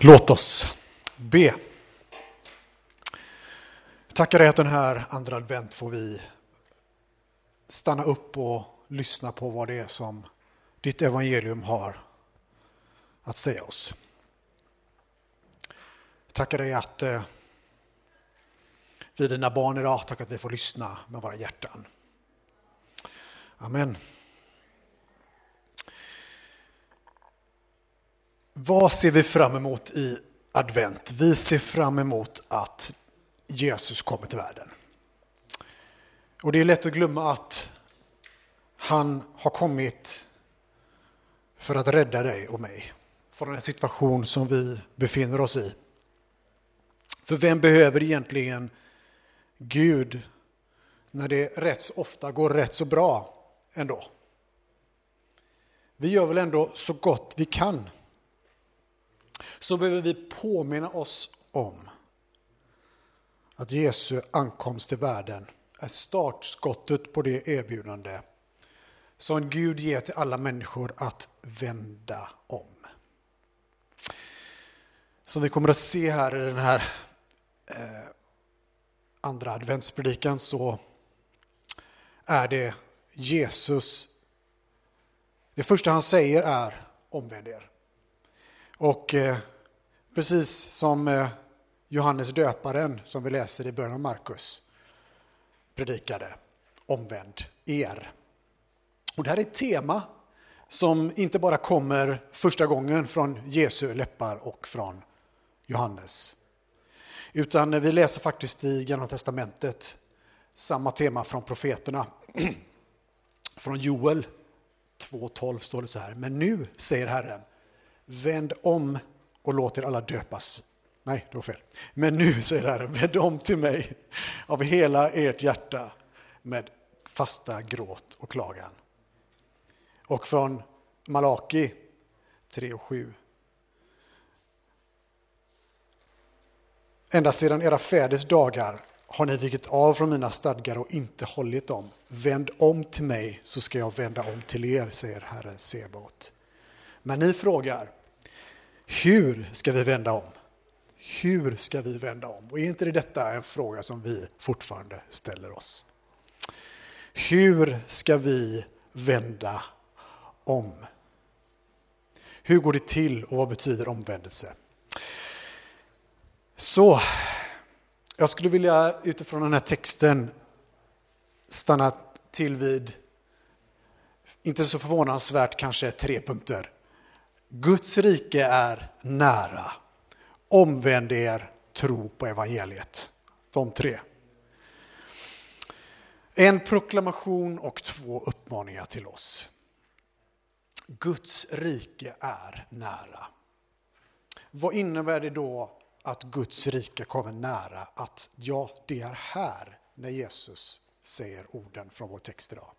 Låt oss be. Tackar dig att den här andra advent får vi stanna upp och lyssna på vad det är som ditt evangelium har att säga oss. Tackar dig att eh, vi är dina barn idag, tack att vi får lyssna med våra hjärtan. Amen. Vad ser vi fram emot i advent? Vi ser fram emot att Jesus kommer till världen. Och det är lätt att glömma att han har kommit för att rädda dig och mig från den situation som vi befinner oss i. För vem behöver egentligen Gud när det rätt så ofta går rätt så bra ändå? Vi gör väl ändå så gott vi kan så behöver vi påminna oss om att Jesu ankomst till världen är startskottet på det erbjudande som Gud ger till alla människor att vända om. Som vi kommer att se här i den här eh, andra adventspredikan så är det Jesus, det första han säger är omvänd er. Och eh, precis som eh, Johannes döparen, som vi läser i början av Markus, predikade, omvänd er. Och det här är ett tema som inte bara kommer första gången från Jesu läppar och från Johannes. Utan vi läser faktiskt i Gamla Testamentet samma tema från profeterna. Från Joel 2.12 står det så här. Men nu, säger Herren, vänd om och låt er alla döpas. Nej, det var fel. Men nu, säger Herren, vänd om till mig av hela ert hjärta med fasta gråt och klagan. Och från Malaki 3 och 7. Ända sedan era fäders dagar har ni vikit av från mina stadgar och inte hållit dem. Vänd om till mig så ska jag vända om till er, säger Herren Sebaot. Men ni frågar, hur ska vi vända om? Hur ska vi vända om? Och är inte det detta en fråga som vi fortfarande ställer oss? Hur ska vi vända om? Hur går det till och vad betyder omvändelse? Så, jag skulle vilja utifrån den här texten stanna till vid, inte så förvånansvärt kanske, tre punkter. Guds rike är nära. Omvänd er, tro på evangeliet. De tre. En proklamation och två uppmaningar till oss. Guds rike är nära. Vad innebär det då att Guds rike kommer nära? Att ja, det är här när Jesus säger orden från vår text idag.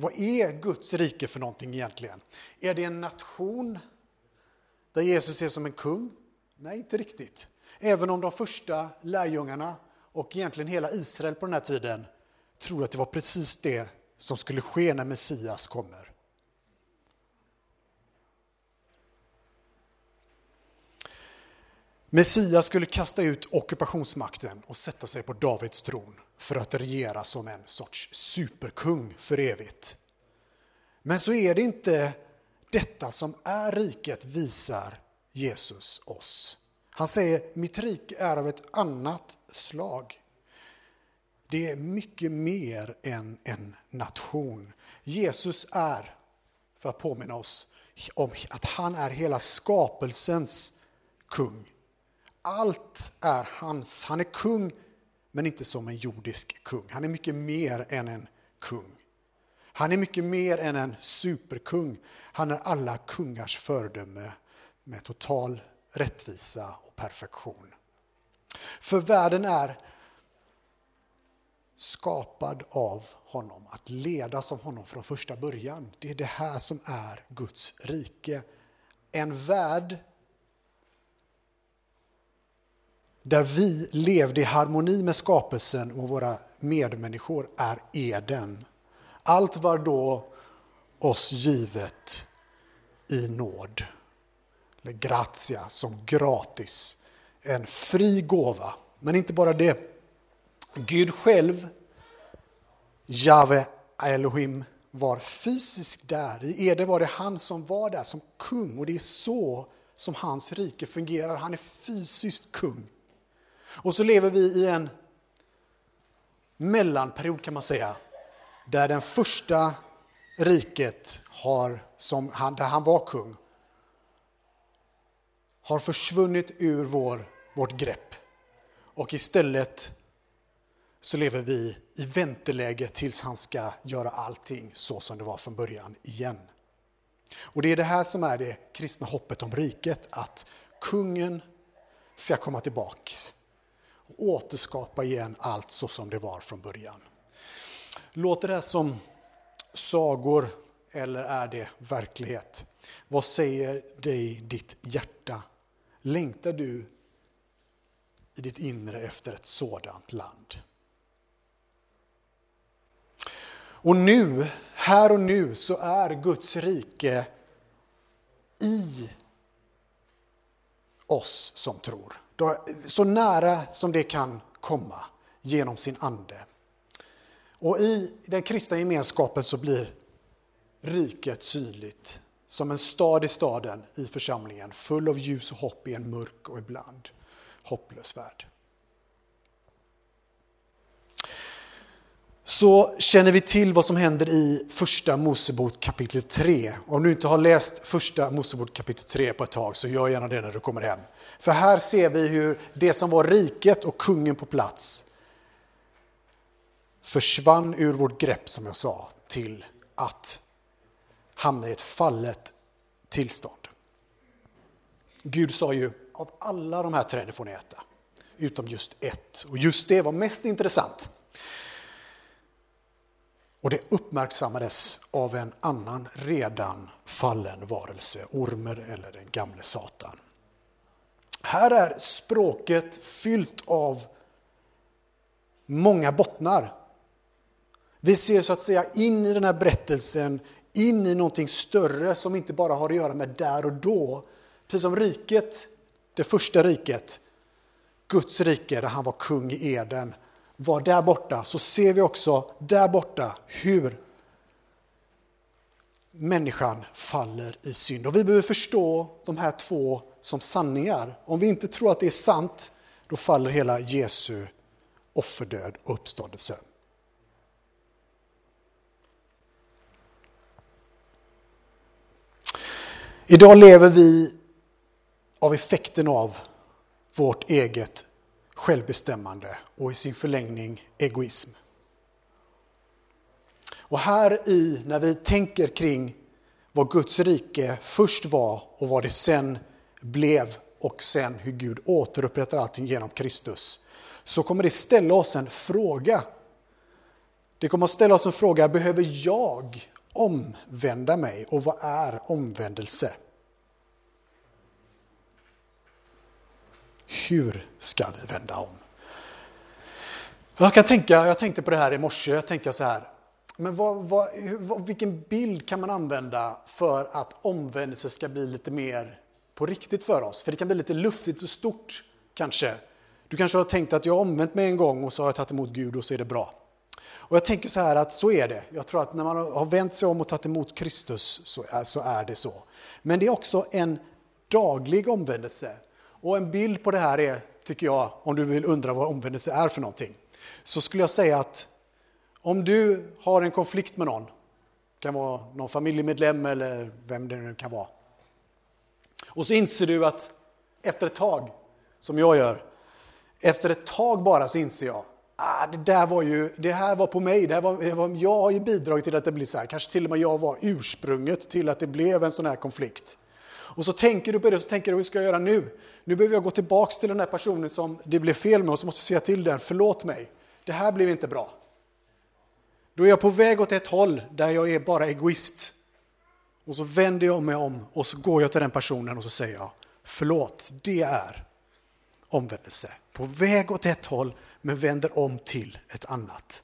Vad är Guds rike för någonting egentligen? Är det en nation där Jesus är som en kung? Nej, inte riktigt. Även om de första lärjungarna och egentligen hela Israel på den här tiden tror att det var precis det som skulle ske när Messias kommer. Messias skulle kasta ut ockupationsmakten och sätta sig på Davids tron för att regera som en sorts superkung för evigt. Men så är det inte detta som är riket, visar Jesus oss. Han säger, mitt rike är av ett annat slag. Det är mycket mer än en nation. Jesus är, för att påminna oss om att han är hela skapelsens kung. Allt är hans. Han är kung men inte som en jordisk kung. Han är mycket mer än en kung. Han är mycket mer än en superkung. Han är alla kungars föredöme med total rättvisa och perfektion. För världen är skapad av honom, att ledas av honom från första början. Det är det här som är Guds rike. En värld där vi levde i harmoni med skapelsen och våra medmänniskor är Eden. Allt var då oss givet i nåd. eller gratia, som gratis. En fri gåva. Men inte bara det. Gud själv, Jave Elohim, var fysisk där. I Eden var det han som var där som kung och det är så som hans rike fungerar. Han är fysiskt kung. Och så lever vi i en mellanperiod kan man säga, där den första riket har, som han, där han var kung har försvunnit ur vår, vårt grepp. Och istället så lever vi i vänteläge tills han ska göra allting så som det var från början igen. Och det är det här som är det kristna hoppet om riket, att kungen ska komma tillbaks och återskapa igen allt så som det var från början. Låter det som sagor eller är det verklighet? Vad säger dig ditt hjärta? Längtar du i ditt inre efter ett sådant land? Och nu, här och nu, så är Guds rike i oss som tror. Så nära som det kan komma genom sin ande. Och i den kristna gemenskapen så blir riket synligt som en stad i staden i församlingen, full av ljus och hopp i en mörk och ibland hopplös värld. Så känner vi till vad som händer i första Mosebok kapitel 3. Om du inte har läst första Mosebok kapitel 3 på ett tag så gör gärna det när du kommer hem. För här ser vi hur det som var riket och kungen på plats försvann ur vårt grepp som jag sa till att hamna i ett fallet tillstånd. Gud sa ju av alla de här träden får ni äta, utom just ett. Och just det var mest intressant. Och det uppmärksammades av en annan redan fallen varelse, ormer eller den gamle Satan. Här är språket fyllt av många bottnar. Vi ser så att säga in i den här berättelsen, in i någonting större som inte bara har att göra med där och då. Precis som riket, det första riket, Guds rike där han var kung i Eden, var där borta så ser vi också där borta hur människan faller i synd. Och vi behöver förstå de här två som sanningar. Om vi inte tror att det är sant, då faller hela Jesu offerdöd och uppståndelse. Idag lever vi av effekten av vårt eget självbestämmande och i sin förlängning egoism. Och här i, när vi tänker kring vad Guds rike först var och vad det sen blev och sen hur Gud återupprättar allting genom Kristus, så kommer det ställa oss en fråga. Det kommer att ställa oss en fråga, behöver jag omvända mig och vad är omvändelse? Hur ska vi vända om? Jag kan tänka, jag tänkte på det här i morse, jag tänkte så här, men vad, vad, vilken bild kan man använda för att omvändelse ska bli lite mer på riktigt för oss? För det kan bli lite luftigt och stort kanske. Du kanske har tänkt att jag har omvänt mig en gång och så har jag tagit emot Gud och så är det bra. Och jag tänker så här att så är det. Jag tror att när man har vänt sig om och tagit emot Kristus så är, så är det så. Men det är också en daglig omvändelse. Och en bild på det här är, tycker jag, om du vill undra vad omvändelse är för någonting, så skulle jag säga att om du har en konflikt med någon, det kan vara någon familjemedlem eller vem det nu kan vara, och så inser du att efter ett tag, som jag gör, efter ett tag bara så inser jag ah, det, där var ju, det här var på mig, det här var, det var, jag har ju bidragit till att det blir så här. Kanske till och med jag var ursprunget till att det blev en sån här konflikt. Och så tänker du på det och så tänker du, hur ska jag göra nu? Nu behöver jag gå tillbaks till den här personen som det blev fel med och så måste jag säga till den, förlåt mig, det här blev inte bra. Då är jag på väg åt ett håll där jag är bara egoist. Och så vänder jag mig om och så går jag till den personen och så säger jag, förlåt, det är omvändelse. På väg åt ett håll men vänder om till ett annat.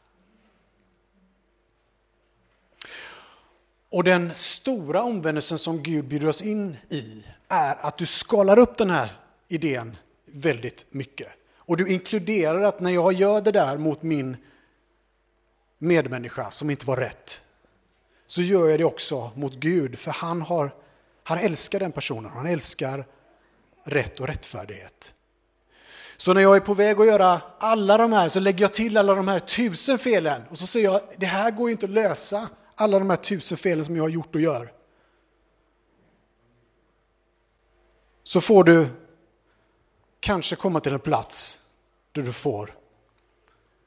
Och den stora omvändelsen som Gud bjuder oss in i, är att du skalar upp den här idén väldigt mycket. Och du inkluderar att när jag gör det där mot min medmänniska som inte var rätt, så gör jag det också mot Gud, för han, har, han älskar den personen, han älskar rätt och rättfärdighet. Så när jag är på väg att göra alla de här så lägger jag till alla de här tusen felen och så säger jag det här går ju inte att lösa, alla de här tusen felen som jag har gjort och gör. Så får du kanske komma till en plats där du får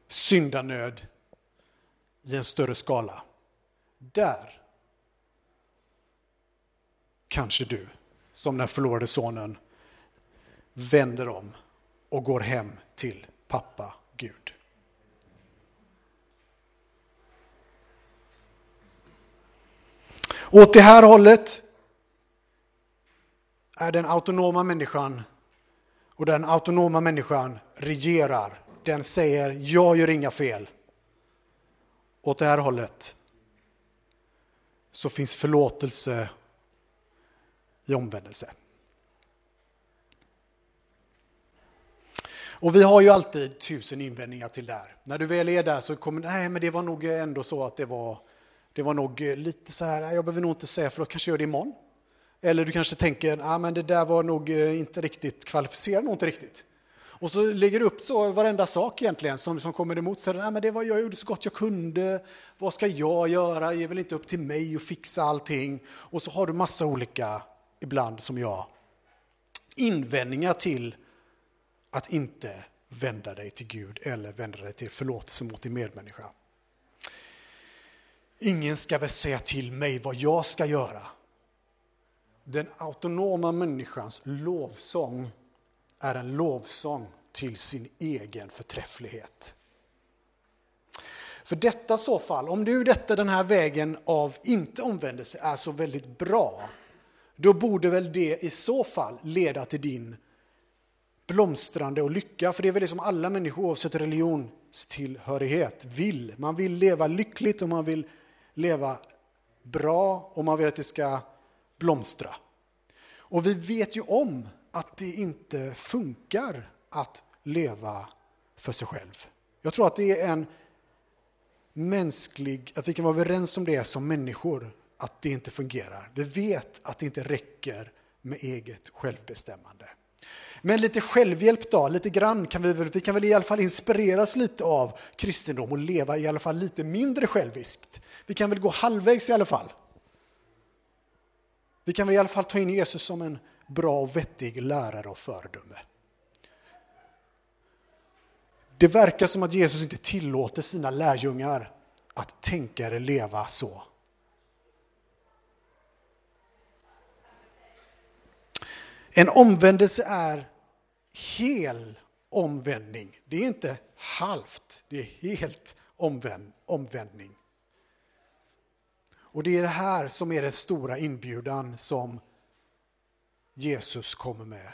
syndanöd i en större skala. Där kanske du, som den förlorade sonen, vänder om och går hem till pappa Gud. Åt det här hållet är den autonoma människan och den autonoma människan regerar. Den säger jag gör inga fel. Åt det här hållet så finns förlåtelse i omvändelse. Och vi har ju alltid tusen invändningar till det här. När du väl är där så kommer nej men det var nog ändå så att det var, det var nog eh, lite så här, jag behöver nog inte säga förlåt, kanske gör det imorgon. Eller du kanske tänker, ah, men det där var nog eh, inte riktigt, kvalificerar nog inte riktigt. Och så lägger du upp så varenda sak egentligen som, som kommer emot. Så, ah, men det var, jag gjorde så gott jag kunde, vad ska jag göra, ge väl inte upp till mig och fixa allting. Och så har du massa olika, ibland som jag, invändningar till att inte vända dig till Gud eller vända dig till förlåtelse mot din medmänniska. Ingen ska väl säga till mig vad jag ska göra. Den autonoma människans lovsång är en lovsång till sin egen förträfflighet. För detta så fall, om nu detta den här vägen av inte omvändelse är så väldigt bra, då borde väl det i så fall leda till din blomstrande och lycka. För det är väl det som alla människor oavsett religionstillhörighet vill. Man vill leva lyckligt och man vill leva bra och man vill att det ska blomstra. Och vi vet ju om att det inte funkar att leva för sig själv. Jag tror att det är en mänsklig, att vi kan vara överens om det som människor, att det inte fungerar. Vi vet att det inte räcker med eget självbestämmande. Men lite självhjälp då, lite grann kan vi väl, vi kan väl i alla fall inspireras lite av kristendom och leva i alla fall lite mindre själviskt. Vi kan väl gå halvvägs i alla fall. Vi kan väl i alla fall ta in Jesus som en bra och vettig lärare och föredöme. Det verkar som att Jesus inte tillåter sina lärjungar att tänka eller leva så. En omvändelse är hel omvändning. Det är inte halvt, det är helt omvänd, omvändning. Och det är det här som är den stora inbjudan som Jesus kommer med.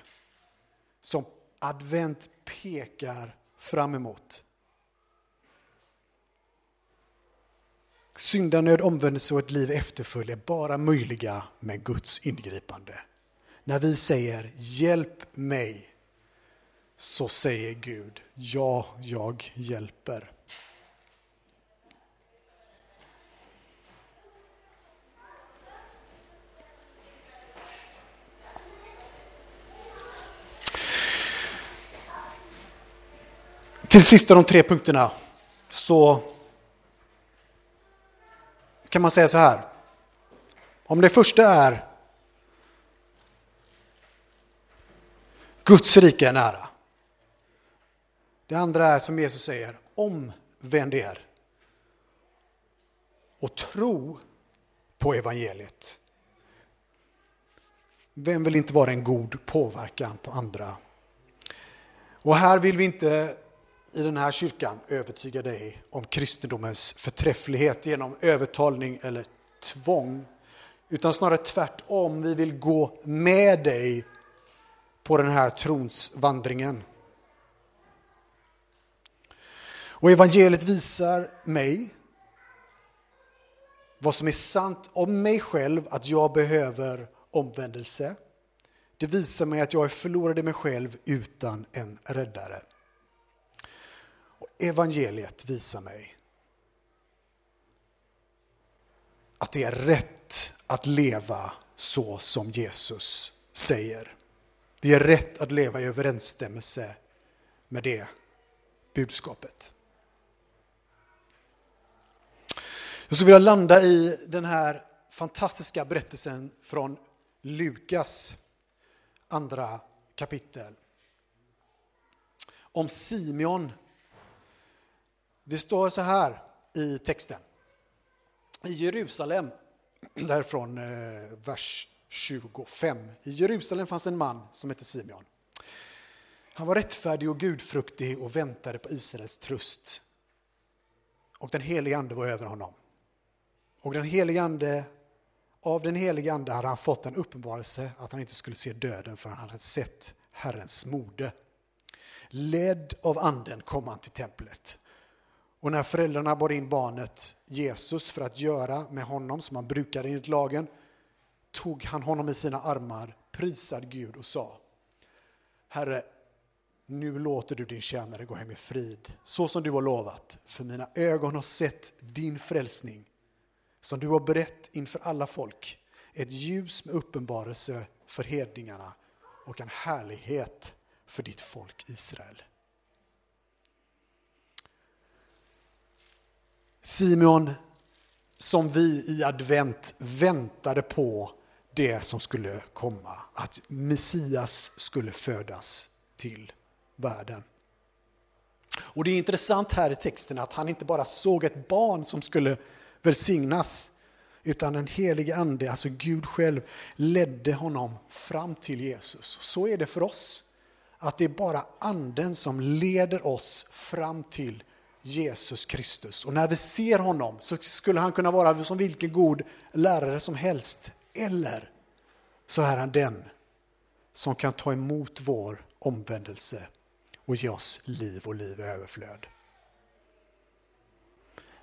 Som advent pekar fram emot. Syndanöd, omvändelse och ett liv efterföljd är bara möjliga med Guds ingripande. När vi säger hjälp mig så säger Gud ja, jag hjälper. Till sist av de tre punkterna så kan man säga så här. Om det första är Guds rike är nära. Det andra är som Jesus säger, omvänd er och tro på evangeliet. Vem vill inte vara en god påverkan på andra? Och här vill vi inte i den här kyrkan övertyga dig om kristendomens förträfflighet genom övertalning eller tvång. Utan snarare tvärtom, vi vill gå med dig på den här tronsvandringen. Och evangeliet visar mig vad som är sant om mig själv, att jag behöver omvändelse. Det visar mig att jag är förlorad i mig själv utan en räddare. Och evangeliet visar mig att det är rätt att leva så som Jesus säger. Det är rätt att leva i överensstämmelse med det budskapet. Jag skulle vilja landa i den här fantastiska berättelsen från Lukas andra kapitel. Om Simeon. Det står så här i texten. I Jerusalem, därifrån eh, vers 25. I Jerusalem fanns en man som hette Simeon. Han var rättfärdig och gudfruktig och väntade på Israels tröst. Och den helige Ande var över honom. Och den helige Ande, av den helige Ande hade han fått en uppenbarelse att han inte skulle se döden förrän han hade sett Herrens mode. Ledd av Anden kom han till templet. Och när föräldrarna bar in barnet Jesus för att göra med honom som han brukade enligt lagen tog han honom i sina armar, prisade Gud och sa Herre, nu låter du din tjänare gå hem i frid, så som du har lovat, för mina ögon har sett din frälsning, som du har berett inför alla folk, ett ljus med uppenbarelse för hedningarna och en härlighet för ditt folk Israel. Simeon, som vi i advent väntade på det som skulle komma, att Messias skulle födas till världen. Och det är intressant här i texten att han inte bara såg ett barn som skulle välsignas, utan den helige ande, alltså Gud själv, ledde honom fram till Jesus. Så är det för oss, att det är bara anden som leder oss fram till Jesus Kristus. Och när vi ser honom så skulle han kunna vara som vilken god lärare som helst. Eller så är han den som kan ta emot vår omvändelse och ge oss liv och liv i överflöd.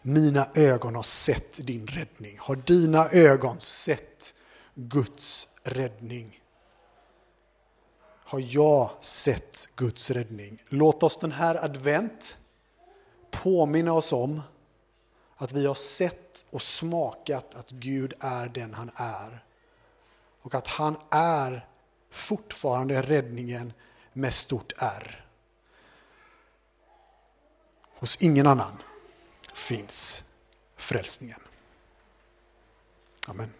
Mina ögon har sett din räddning. Har dina ögon sett Guds räddning? Har jag sett Guds räddning? Låt oss den här advent påminna oss om att vi har sett och smakat att Gud är den han är. Och att han är fortfarande räddningen med stort R. Hos ingen annan finns frälsningen. Amen.